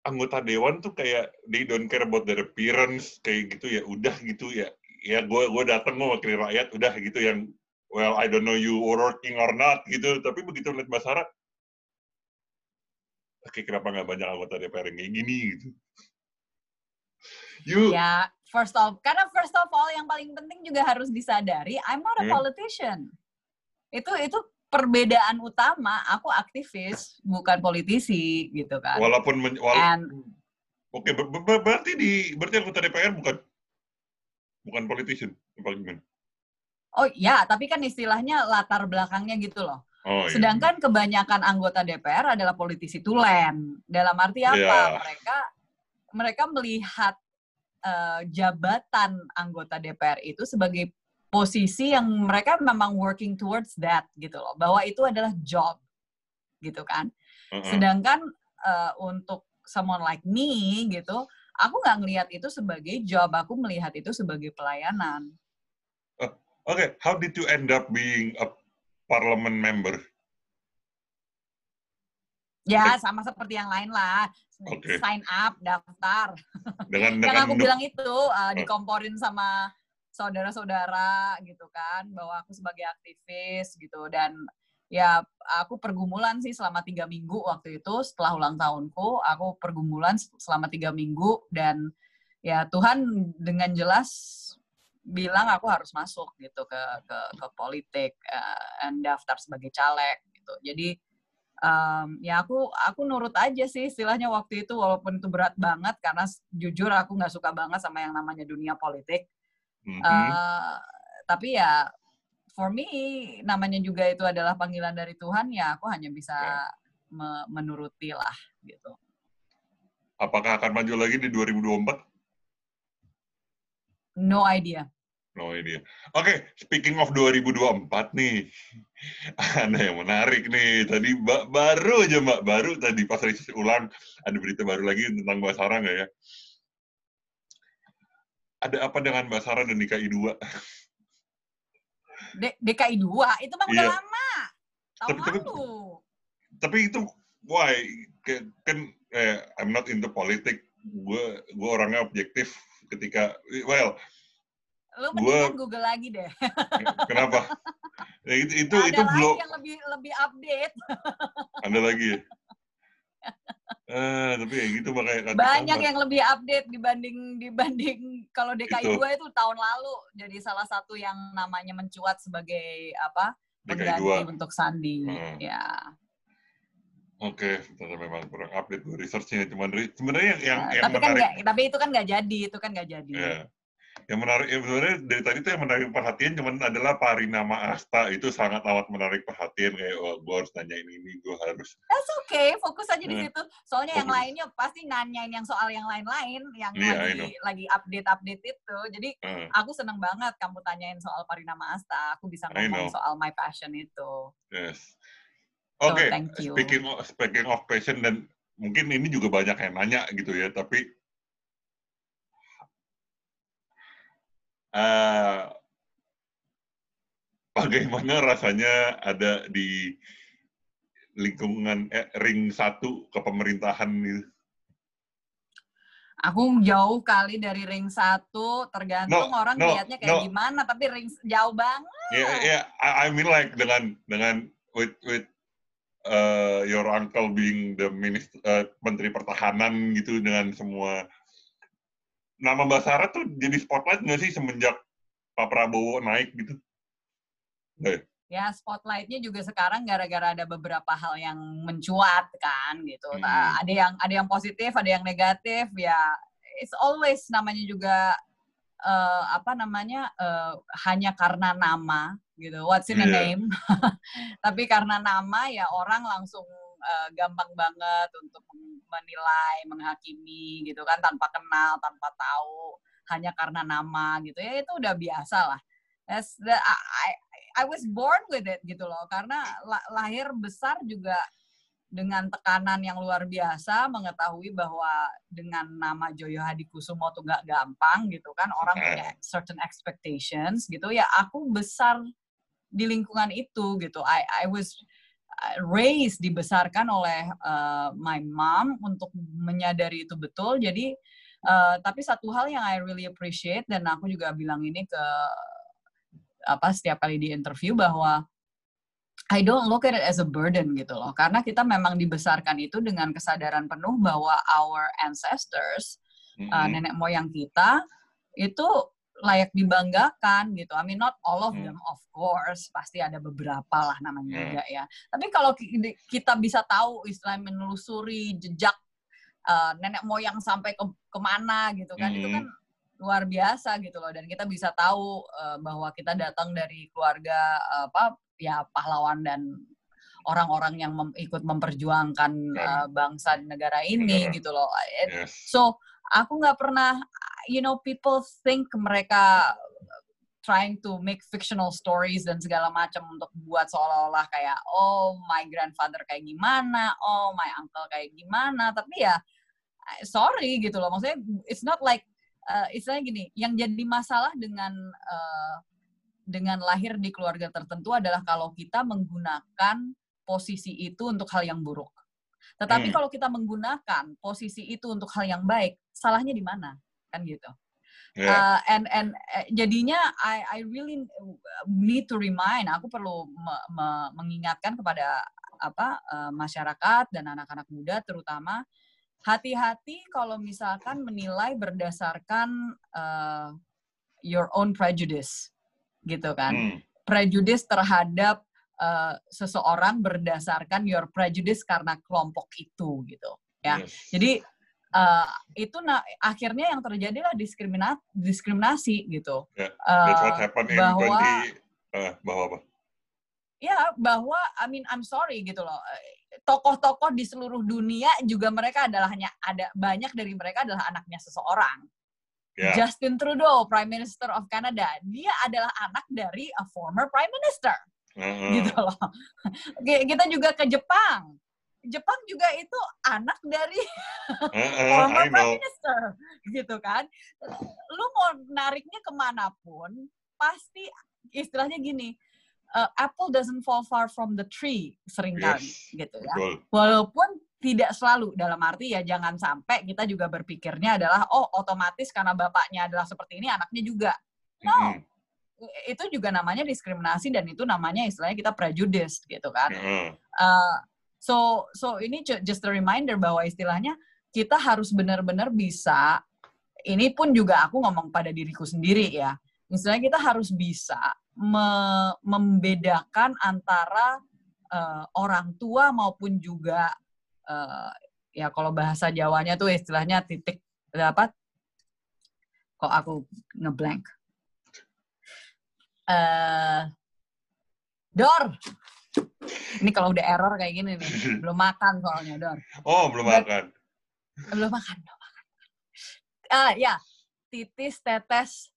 B: anggota dewan tuh kayak they don't care about their appearance kayak gitu ya udah gitu ya. Ya gue gue datang mau wakil rakyat udah gitu yang well I don't know you working or not gitu. Tapi begitu lihat Mbak Sarah oke kenapa nggak banyak anggota DPR yang kayak gini? gitu.
A: You ya first of karena first of all yang paling penting juga harus disadari I'm not a hmm. politician. Itu itu perbedaan utama aku aktivis bukan politisi gitu kan
B: walaupun men, wala And, oke ber, ber, berarti di berarti anggota DPR bukan bukan politician paling
A: Oh ya, tapi kan istilahnya latar belakangnya gitu loh. Oh, iya. Sedangkan kebanyakan anggota DPR adalah politisi tulen. Dalam arti apa? Yeah. Mereka mereka melihat uh, jabatan anggota DPR itu sebagai posisi yang mereka memang working towards that gitu loh. Bahwa itu adalah job gitu kan. -huh. Sedangkan uh, untuk someone like me gitu, aku nggak ngelihat itu sebagai job. Aku melihat itu sebagai pelayanan.
B: Uh, Oke, okay. how did you end up being a parlemen member?
A: Ya, sama seperti yang lain lah. Okay. Sign up, daftar. Dengan, dengan yang aku bilang itu uh, dikomporin sama saudara-saudara gitu kan, bahwa aku sebagai aktivis gitu dan ya aku pergumulan sih selama tiga minggu waktu itu setelah ulang tahunku, aku pergumulan selama tiga minggu dan ya Tuhan dengan jelas bilang aku harus masuk gitu ke ke, ke politik uh, dan daftar sebagai caleg gitu. Jadi um, ya aku aku nurut aja sih istilahnya waktu itu walaupun itu berat banget karena jujur aku nggak suka banget sama yang namanya dunia politik. Mm -hmm. uh, tapi ya for me namanya juga itu adalah panggilan dari Tuhan ya aku hanya bisa yeah. me menuruti lah gitu.
B: Apakah akan maju lagi di 2024?
A: No idea.
B: No idea. Oke, okay, speaking of 2024 nih, ada yang menarik nih. Tadi ba baru aja Mbak, baru tadi pas riset ulang, ada berita baru lagi tentang Mbak Sarah nggak ya? Ada apa dengan Mbak Sarah dan DKI 2?
A: D DKI 2? Itu mah udah iya. lama. Tahun tapi, lalu. Tapi,
B: tapi itu, why? Kan, eh, I'm not into politik. Gue gue orangnya objektif ketika well
A: Lu mendingan gua, Google lagi deh.
B: Kenapa? Ya, itu itu
A: ada
B: itu
A: belum yang lebih lebih update.
B: Ada lagi ya? Eh, tapi ya gitu makanya
A: banyak yang lebih update dibanding dibanding kalau DKI itu. 2 itu tahun lalu jadi salah satu yang namanya mencuat sebagai apa pengganti untuk Sandi hmm. ya
B: Oke, okay, memang kurang update gue researchnya. Cuman sebenarnya yang, yang,
A: nah,
B: yang
A: tapi kan menarik. Kan gak, tapi itu kan nggak jadi, itu kan nggak jadi.
B: Yeah. Yang menarik, ya sebenarnya dari tadi tuh yang menarik perhatian cuman adalah Parinama Asta itu sangat amat menarik perhatian kayak oh, gue harus nanyain ini, gue harus.
A: That's okay, fokus aja di situ. Soalnya fokus. yang lainnya pasti nanyain yang soal yang lain-lain, yang yeah, lagi lagi update-update itu. Jadi uh. aku seneng banget kamu tanyain soal Parinama Asta. Aku bisa ngomong soal my passion itu.
B: Yes. Oke, okay. so, speaking of, speaking of passion dan mungkin ini juga banyak yang nanya gitu ya, tapi uh, bagaimana rasanya ada di lingkungan eh, ring satu kepemerintahan itu?
A: Aku jauh kali dari ring satu, tergantung
B: No,
A: orang
B: no,
A: lihatnya kayak
B: no.
A: gimana, tapi ring jauh banget.
B: Ya, ya, I, I mean like dengan dengan with with uh, your uncle being the minister, uh, menteri pertahanan gitu dengan semua nama Mbak Sarah tuh jadi spotlight nggak sih semenjak Pak Prabowo naik gitu? Nggak ya?
A: Ya, spotlightnya juga sekarang gara-gara ada beberapa hal yang mencuat kan gitu.
B: Hmm.
A: Nah, ada yang ada yang positif, ada yang negatif. Ya, it's always namanya juga eh, apa namanya eh, hanya karena nama gitu. What's in a
B: Iya.
A: name? Tapi karena nama ya orang langsung eh, gampang banget untuk menilai, menghakimi gitu kan tanpa kenal, tanpa tahu, hanya karena nama gitu. Ya itu udah biasa lah. That's the, I, I was born with it gitu loh. Karena la- lahir besar juga dengan tekanan yang luar biasa mengetahui bahwa dengan nama Joyo Hadikusumo tuh gak gampang gitu kan. Orang punya certain expectations gitu. Ya aku besar di lingkungan itu gitu. I I was uh, raised dibesarkan oleh uh, my mom untuk menyadari itu betul jadi uh, tapi satu hal yang I really appreciate dan aku juga bilang ini ke apa setiap kali di interview bahwa I don't look at it as a burden gitu loh karena kita memang dibesarkan itu dengan kesadaran penuh bahwa our ancestors uh,
B: Mm-mm.
A: nenek moyang kita itu layak dibanggakan gitu. I mean not all of
B: Hmm.
A: them of course, pasti ada beberapa lah namanya
B: Hmm.
A: juga ya. Tapi kalau kita bisa tahu istilah menelusuri jejak uh, nenek moyang sampai ke ke mana gitu kan, itu
B: Hmm.
A: kan luar biasa gitu loh. Dan kita bisa tahu uh, bahwa kita datang dari keluarga uh, apa ya pahlawan dan orang-orang yang mem- ikut memperjuangkan uh, bangsa dan negara ini gitu loh. It-
B: Yes.
A: So aku nggak pernah, you know, people think mereka trying to make fictional stories dan segala macam untuk buat seolah-olah kayak oh my grandfather kayak gimana, oh my uncle kayak gimana. Tapi ya eh, sorry gitu loh, maksudnya it's not like uh, istilahnya gini, yang jadi masalah dengan uh, dengan lahir di keluarga tertentu adalah kalau kita menggunakan posisi itu untuk hal yang buruk. Tetapi
B: Hmm.
A: kalau kita menggunakan posisi itu untuk hal yang baik, salahnya di mana? Kan gitu.
B: Yeah.
A: Uh, and and uh, jadinya I I really need to remind, aku perlu me- me- mengingatkan kepada apa uh, masyarakat dan anak-anak muda terutama hati-hati kalau misalkan menilai berdasarkan uh, your own prejudice gitu kan
B: Hmm.
A: prejudice terhadap uh, seseorang berdasarkan your prejudice karena kelompok itu gitu ya.
B: Yes.
A: jadi uh, itu na- akhirnya yang terjadi lah diskriminat diskriminasi gitu
B: Yeah,
A: Uh,
B: That's what happened in
A: bahwa
B: 20 uh, bahwa apa?
A: ya bahwa I mean I'm sorry gitu loh tokoh-tokoh di seluruh dunia juga mereka adalah hanya ada banyak dari mereka adalah anaknya seseorang
B: Yeah.
A: Justin Trudeau Prime Minister of Canada dia adalah anak dari a former Prime Minister
B: Uh-uh.
A: gitu loh Oke, kita juga ke Jepang Jepang juga itu anak dari
B: Uh-uh,
A: former
B: I know.
A: Prime Minister gitu kan lu mau nariknya ke mana pun pasti istilahnya gini uh, apple doesn't fall far from the tree sering kali
B: Yes,
A: gitu ya
B: Betul.
A: walaupun tidak selalu dalam arti ya jangan sampai kita juga berpikirnya adalah oh otomatis karena bapaknya adalah seperti ini anaknya juga no
B: Mm-mm.
A: itu juga namanya diskriminasi dan itu namanya istilahnya kita prejudice gitu kan
B: Uh-uh.
A: Uh, so so ini ju- just a reminder bahwa istilahnya kita harus benar-benar bisa ini pun juga aku ngomong pada diriku sendiri ya misalnya kita harus bisa me- membedakan antara uh, orang tua maupun juga uh, ya kalau bahasa Jawanya tuh istilahnya titik apa kok aku ngeblank? Eh Dor ini kalau udah error kayak gini nih belum makan soalnya Dor
B: Oh, belum
A: But-
B: makan.
A: belum makan belum makan ah ya titis tetes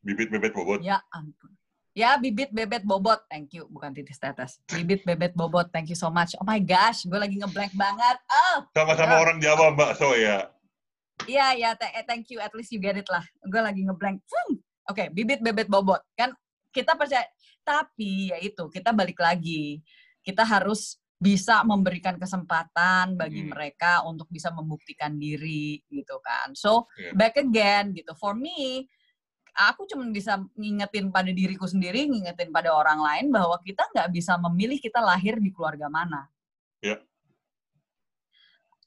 B: Bibit bebet bobot.
A: ya ampun ya bibit bebet bobot thank you bukan titis tetes bibit bebet bobot thank you so much oh my gosh gue lagi ngeblank banget oh
B: Sama-sama
A: Ya.
B: orang Jawa, Mbak So ya.
A: Iya, ya, eh, thank you. At least you get it lah. Gue lagi ngeblank. Hmm, Oke, bibit bebet bobot kan kita percaya tapi ya itu kita balik lagi kita harus bisa memberikan kesempatan bagi
B: Hmm.
A: mereka untuk bisa membuktikan diri gitu kan. So
B: Iya.
A: back again gitu. For me, aku cuma bisa ngingetin pada diriku sendiri, ngingetin pada orang lain bahwa kita nggak bisa memilih kita lahir di keluarga mana.
B: Iya.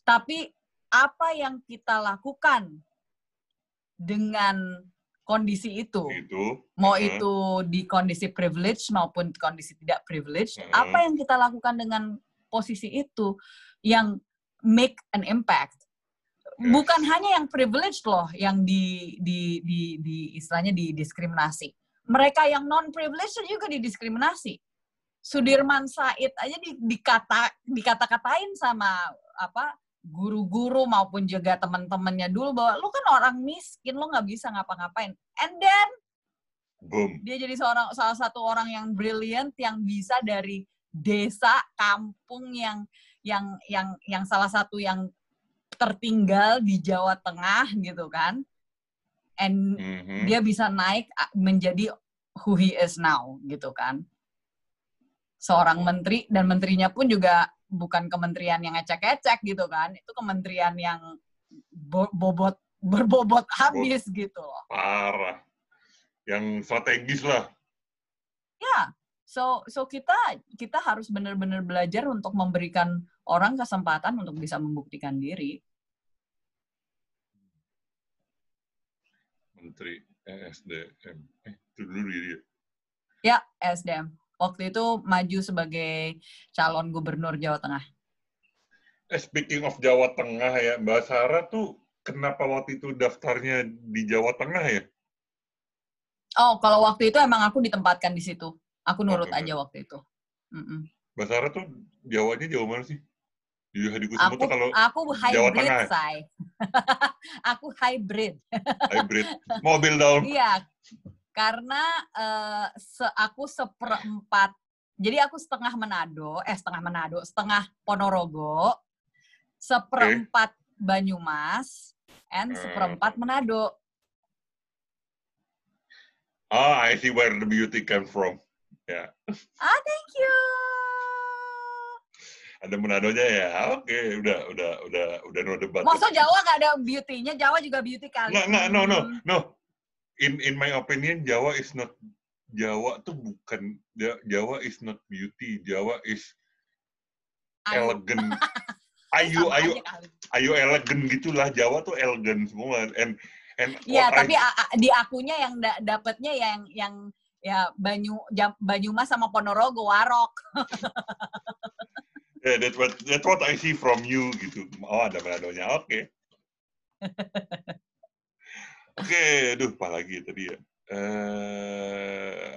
A: Tapi apa yang kita lakukan dengan kondisi itu,
B: Itu.
A: mau
B: Heeh.
A: itu di kondisi privilege maupun kondisi tidak privilege,
B: Heeh.
A: apa yang kita lakukan dengan posisi itu yang make an impact.
B: Yes.
A: Bukan hanya yang privilege loh yang di di di, di istilahnya didiskriminasi. Mereka yang non privilege juga didiskriminasi. Sudirman Said aja di, dikata dikata-katain sama apa guru-guru maupun juga teman-temannya dulu bahwa lu kan orang miskin lu nggak bisa ngapa-ngapain and then
B: Boom.
A: dia jadi seorang salah satu orang yang brilliant yang bisa dari desa kampung yang yang yang yang salah satu yang tertinggal di Jawa Tengah gitu kan and
B: Mhm.
A: dia bisa naik menjadi who he is now gitu kan seorang menteri dan menterinya pun juga bukan kementerian yang ecek-ecek gitu kan itu kementerian yang bo- bobot berbobot habis gitu loh
B: Parah. Yang strategis lah.
A: ya so so kita kita harus benar-benar belajar untuk memberikan orang kesempatan untuk bisa membuktikan diri
B: Menteri ESDM. Eh, itu dulu dia.
A: ya SDM waktu itu maju sebagai calon gubernur Jawa Tengah
B: Eh, speaking of Jawa Tengah ya, Mbak Sarah tuh kenapa waktu itu daftarnya di Jawa Tengah ya?
A: oh kalau waktu itu emang aku ditempatkan di situ aku nurut
B: Oke,
A: aja waktu itu Mm-mm.
B: Mbak Sarah tuh Jawanya Jawa mana sih? Di Hadikusuma
A: aku
B: tuh kalau
A: aku
B: Jawa
A: hybrid
B: Tengah.
A: say aku hybrid
B: hybrid. Mobil dong.
A: iya karena eh, se- aku seperempat jadi aku setengah Manado eh setengah Manado setengah Ponorogo seperempat Banyumas and
B: Hmm.
A: seperempat Manado
B: Ah, I see where the beauty came from. Ya,
A: ah thank you
B: ada Manadonya ya. Oke, udah, udah, udah, udah no debat.
A: Masa Jawa nggak ada beauty-nya? Jawa juga beauty kali.
B: Nggak, nggak, no, no, no. In in my opinion, Jawa is not Jawa tuh bukan Ja- Jawa is not beauty. Jawa is elegant. Ayu, ayu, ayu elegan gitulah. Jawa tuh elegan semua. And and
A: Iya,
B: what
A: tapi
B: I,
A: di akunya yang da- dapetnya yang yang ya Banyu Jam- Banyumas sama Ponorogo Warok.
B: yeah, that's what that's what I see from you gitu. Oh, ada Manadonya. Oke. Oke, aduh, apa lagi tadi ya? Eh,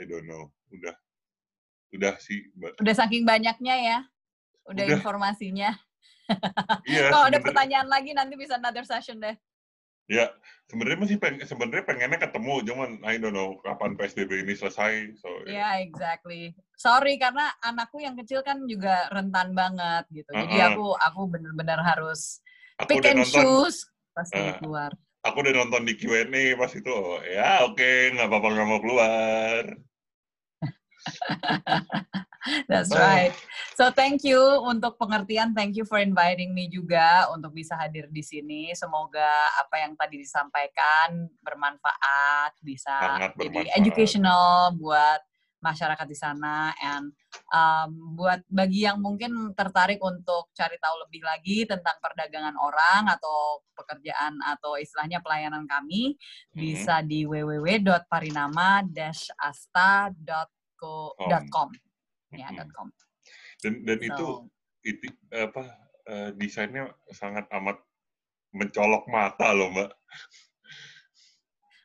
B: I don't know. Udah, udah sih, Mbak.
A: Udah saking banyaknya ya. Udah,
B: Udah.
A: informasinya.
B: Iya.
A: Kalau ada pertanyaan lagi nanti bisa another session deh.
B: Ya, sebenarnya masih peng sebenarnya pengennya ketemu, cuman I don't know kapan PSBB ini selesai. So,
A: Ya, exactly. Sorry karena anakku yang kecil kan juga rentan banget gitu. Jadi
B: Uh-uh.
A: aku aku bener-bener harus
B: aku
A: pick and
B: nonton,
A: choose pas
B: Uh.
A: keluar.
B: aku udah nonton di Q&A pas itu. Ya oke, nggak apa-apa nggak mau keluar.
A: That's right. So thank you untuk pengertian, thank you for inviting me juga untuk bisa hadir di sini. Semoga apa yang tadi disampaikan bermanfaat, bisa
B: Sangat
A: jadi
B: bermanfaat.
A: educational buat masyarakat di sana and um, buat bagi yang mungkin tertarik untuk cari tahu lebih lagi tentang perdagangan orang atau pekerjaan atau istilahnya pelayanan kami
B: Mhm.
A: bisa di www.parinama-asta.co.com ya
B: Mhm.
A: .com.
B: Dan dan itu
A: So,
B: itu apa eh, desainnya sangat amat mencolok mata loh, Mbak.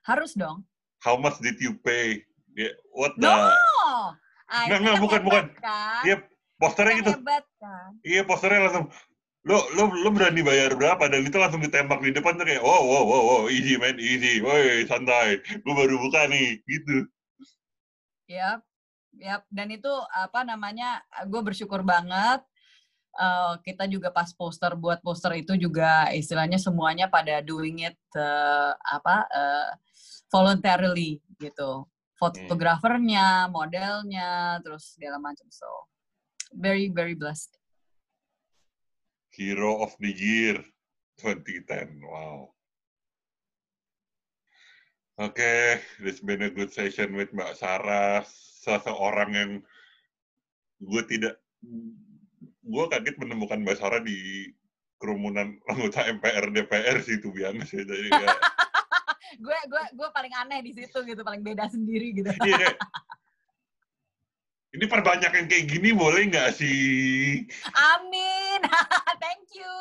A: harus dong.
B: How much did you pay? Ya, what the?
A: No, Ah,
B: Nggak,
A: itu
B: nggak,
A: yang
B: bukan, bukan.
A: Kan?
B: Iya, posternya
A: Yang
B: gitu.
A: hebat kan?
B: Iya, posternya langsung lo lo lo berani bayar berapa dan itu langsung ditembak di depan tuh kayak oh wow wow wow easy man easy woi santai gue baru buka nih gitu
A: Yap, yap. Dan itu apa namanya? Gue bersyukur banget uh, kita juga pas poster buat poster itu juga istilahnya semuanya pada doing it uh, apa uh, voluntarily gitu fotografernya modelnya terus segala macam. So very very blessed.
B: Hero of the year 2010 wow. Oke, okay, this been a good session with Mbak Sarah, seseorang yang gue tidak, gue kaget menemukan Mbak Sarah di kerumunan anggota MPR DPR sih itu biasa. Jadi
A: ya. Gue gue gue paling aneh di situ gitu, paling beda sendiri gitu.
B: Iya, ini perbanyak yang kayak gini boleh nggak sih?
A: Amin, thank you.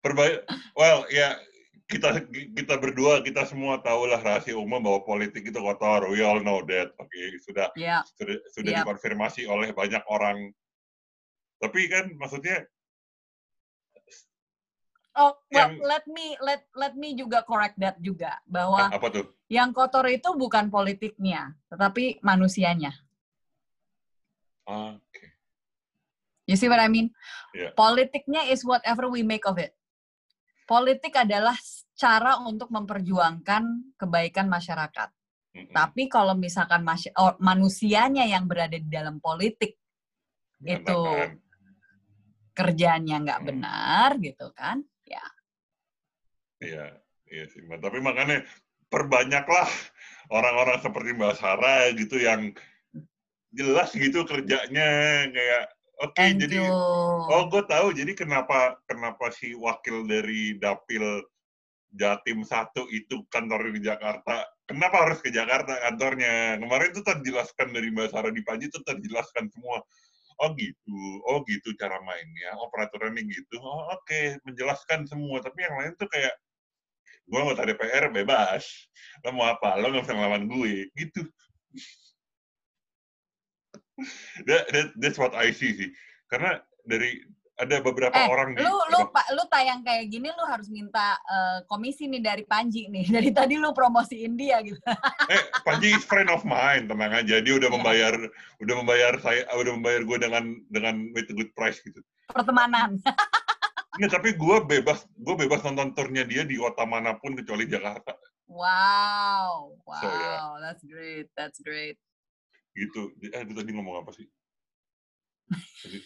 B: Perbanyak, well ya kita kita berdua kita semua tahu lah rahasia umum bahwa politik itu kotor. We all know that. Oke, okay, sudah yeah. sudah sudah yeah. dikonfirmasi oleh banyak orang. Tapi kan maksudnya
A: Oh, well, yang, let me let let me juga correct that juga bahwa
B: apa tuh?
A: Yang kotor itu bukan politiknya, tetapi manusianya.
B: Oke. Okay.
A: You see what I mean?
B: Yeah.
A: Politiknya is whatever we make of it politik adalah cara untuk memperjuangkan kebaikan masyarakat. Mm-hmm. Tapi kalau misalkan masy- oh, manusianya yang berada di dalam politik Benar itu kan. kerjanya nggak mm. benar gitu kan.
B: Iya, iya sih. Tapi makanya perbanyaklah orang-orang seperti Mbak Sarah gitu yang jelas gitu kerjanya kayak Oke, okay, jadi you. oh gue tahu jadi kenapa kenapa si wakil dari dapil Jatim satu itu kantor di Jakarta. Kenapa harus ke Jakarta kantornya? Kemarin itu terjelaskan dari Mbak Sarah di Panji itu terjelaskan semua. Oh gitu, oh gitu cara mainnya, oh peraturannya gitu. Oh oke, okay. menjelaskan semua. Tapi yang lain tuh kayak, gue anggota DPR bebas. Lo mau apa? Lo nggak bisa ngelawan gue. Gitu that, that, that's what I see sih. Karena dari ada beberapa
A: eh,
B: orang
A: lu, di lu lu tayang kayak gini lu harus minta uh, komisi nih dari Panji nih dari tadi lu promosiin dia gitu
B: eh Panji is friend of mine tenang aja dia udah yeah. membayar udah membayar saya udah membayar gue dengan dengan with a good price gitu
A: pertemanan
B: Nggak, tapi gue bebas gue bebas nonton turnya dia di kota mana pun kecuali Jakarta.
A: Wow wow so, yeah. that's great that's great.
B: Gitu. Eh itu tadi ngomong apa sih?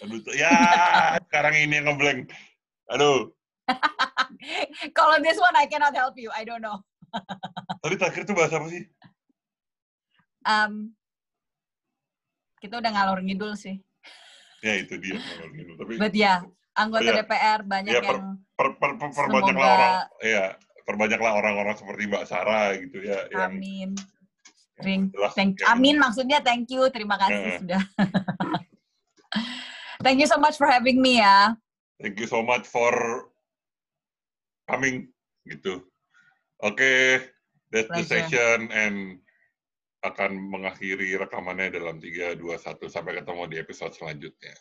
B: Aduh ya sekarang ini yang ngeblank. Aduh.
A: Kalau this one I cannot help you I don't know.
B: Tadi terakhir tuh bahasa apa sih?
A: Um, kita udah ngalor ngidul sih.
B: Ya itu dia ngalor ngidul tapi
A: but ya yeah, anggota ya, DPR banyak ya, per,
B: yang per, per, per, perbanyaklah orang ya perbanyaklah orang-orang seperti Mbak Sarah gitu ya
A: amin yang, Ring. Thank, amin maksudnya thank you, terima kasih yeah. sudah. thank you so much for having me ya.
B: Thank you so much for coming gitu. Oke, okay, that's Pleasure. the session and akan mengakhiri rekamannya dalam 3 2 1 sampai ketemu di episode selanjutnya.